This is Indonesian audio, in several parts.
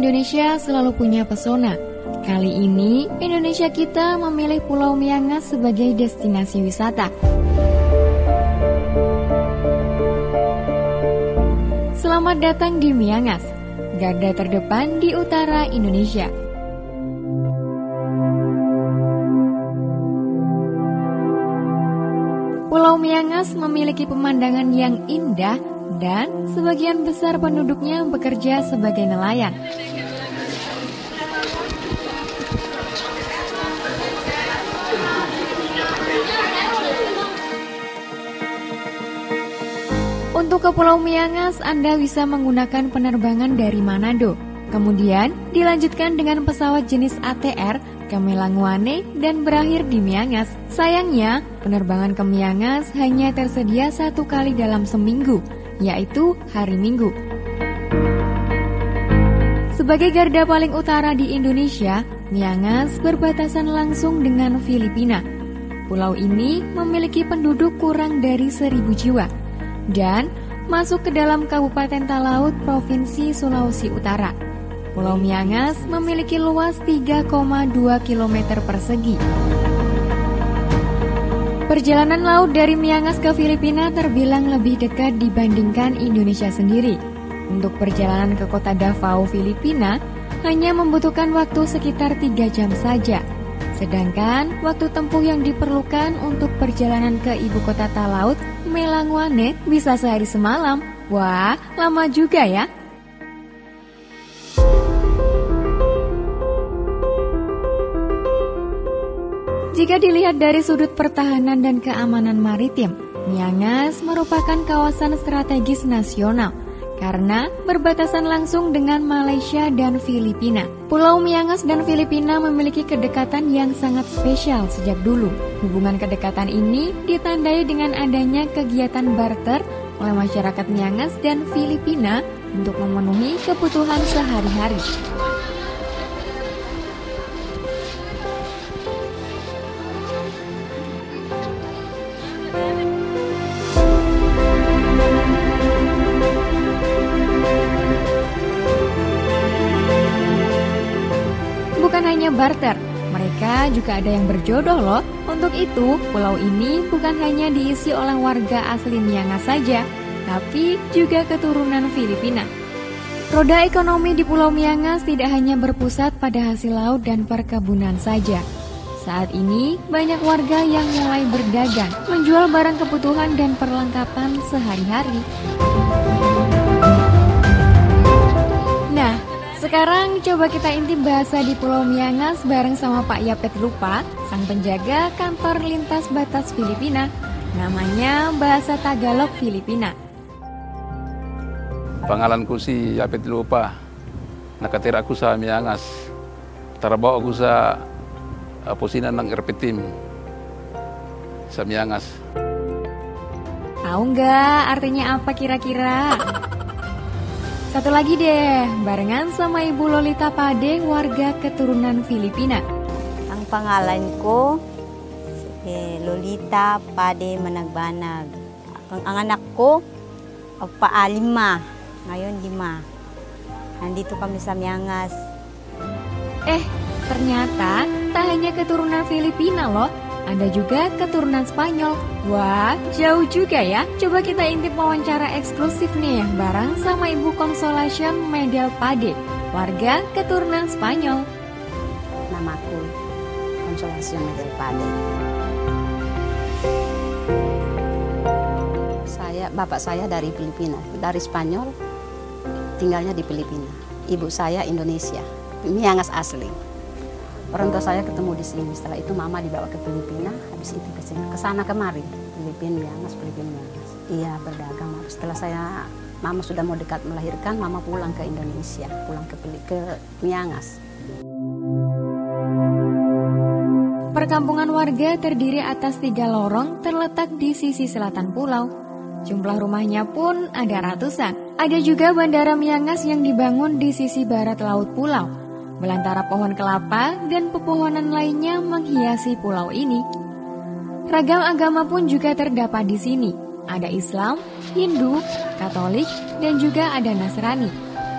Indonesia selalu punya pesona. Kali ini, Indonesia kita memilih Pulau Miangas sebagai destinasi wisata. Selamat datang di Miangas, garda terdepan di utara Indonesia. Pulau Miangas memiliki pemandangan yang indah dan sebagian besar penduduknya bekerja sebagai nelayan. Untuk ke Pulau Miangas, Anda bisa menggunakan penerbangan dari Manado. Kemudian dilanjutkan dengan pesawat jenis ATR ke Melanguane dan berakhir di Miangas. Sayangnya, penerbangan ke Miangas hanya tersedia satu kali dalam seminggu, yaitu hari Minggu. Sebagai garda paling utara di Indonesia, Miangas berbatasan langsung dengan Filipina. Pulau ini memiliki penduduk kurang dari seribu jiwa dan masuk ke dalam Kabupaten Talaut, Provinsi Sulawesi Utara. Pulau Miangas memiliki luas 3,2 km persegi. Perjalanan laut dari Miangas ke Filipina terbilang lebih dekat dibandingkan Indonesia sendiri. Untuk perjalanan ke kota Davao, Filipina, hanya membutuhkan waktu sekitar 3 jam saja. Sedangkan waktu tempuh yang diperlukan untuk perjalanan ke ibu kota Talaut, Melanguane, bisa sehari semalam. Wah, lama juga ya. Jika dilihat dari sudut pertahanan dan keamanan maritim, Miangas merupakan kawasan strategis nasional karena berbatasan langsung dengan Malaysia dan Filipina. Pulau Miangas dan Filipina memiliki kedekatan yang sangat spesial sejak dulu. Hubungan kedekatan ini ditandai dengan adanya kegiatan barter oleh masyarakat Miangas dan Filipina untuk memenuhi kebutuhan sehari-hari. Bukan hanya barter, mereka juga ada yang berjodoh loh. Untuk itu, pulau ini bukan hanya diisi oleh warga asli Miangas saja, tapi juga keturunan Filipina. Roda ekonomi di Pulau Miangas tidak hanya berpusat pada hasil laut dan perkebunan saja. Saat ini, banyak warga yang mulai berdagang, menjual barang kebutuhan dan perlengkapan sehari-hari. Sekarang coba kita intip bahasa di Pulau Miangas bareng sama Pak Yapet Lupa, sang penjaga kantor lintas batas Filipina. Namanya Bahasa Tagalog Filipina. Pangalanku si Yapet Lupa. Nakatira ako sa Miangas. Trabaho ako sa uh, pusinan ng RP team sa Miangas. Tahu nggak artinya apa kira-kira? Satu lagi deh, barengan sama Ibu Lolita Pade, warga keturunan Filipina. Ang pangalan ko, si Lolita Pade Managbanag. Ang, ang anak ko, paalima. Ngayon, lima. Nandito kami sa Miangas. Eh, ternyata tak hanya keturunan Filipina loh, ada juga keturunan Spanyol. Wah, jauh juga ya. Coba kita intip wawancara eksklusif nih bareng sama Ibu Consolation Medel Pade, warga keturunan Spanyol. Namaku Consolación Medel Pade. Saya, bapak saya dari Filipina, dari Spanyol, tinggalnya di Filipina. Ibu saya Indonesia, Miangas asli. Orang tua saya ketemu di sini. Setelah itu mama dibawa ke Filipina, habis itu ke sini, ke sana kemari. Filipina, Miangas, Filipina, Miangas. Iya, berdagang. Setelah saya mama sudah mau dekat melahirkan, mama pulang ke Indonesia, pulang ke ke Miangas. Perkampungan warga terdiri atas tiga lorong terletak di sisi selatan pulau. Jumlah rumahnya pun ada ratusan. Ada juga bandara Miangas yang dibangun di sisi barat laut pulau. Belantara pohon kelapa dan pepohonan lainnya menghiasi pulau ini. Ragam agama pun juga terdapat di sini. Ada Islam, Hindu, Katolik, dan juga ada Nasrani.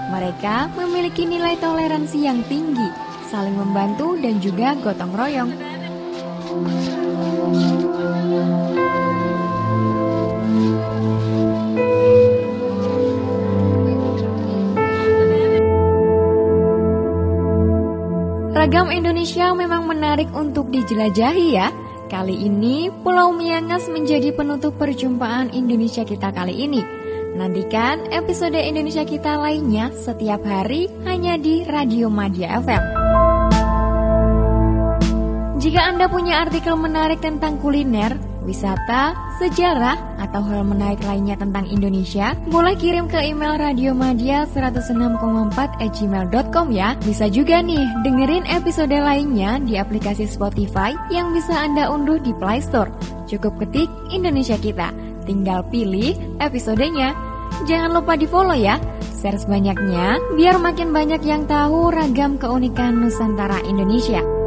Mereka memiliki nilai toleransi yang tinggi, saling membantu dan juga gotong royong. Ragam Indonesia memang menarik untuk dijelajahi ya. Kali ini Pulau Miangas menjadi penutup perjumpaan Indonesia kita kali ini. Nantikan episode Indonesia kita lainnya setiap hari hanya di Radio Madia FM. Jika Anda punya artikel menarik tentang kuliner, wisata, sejarah, atau hal menarik lainnya tentang Indonesia, boleh kirim ke email radiomadia 106,4 gmail.com ya. Bisa juga nih dengerin episode lainnya di aplikasi Spotify yang bisa Anda unduh di Play Store. Cukup ketik Indonesia Kita, tinggal pilih episodenya. Jangan lupa di follow ya, share sebanyaknya biar makin banyak yang tahu ragam keunikan Nusantara Indonesia.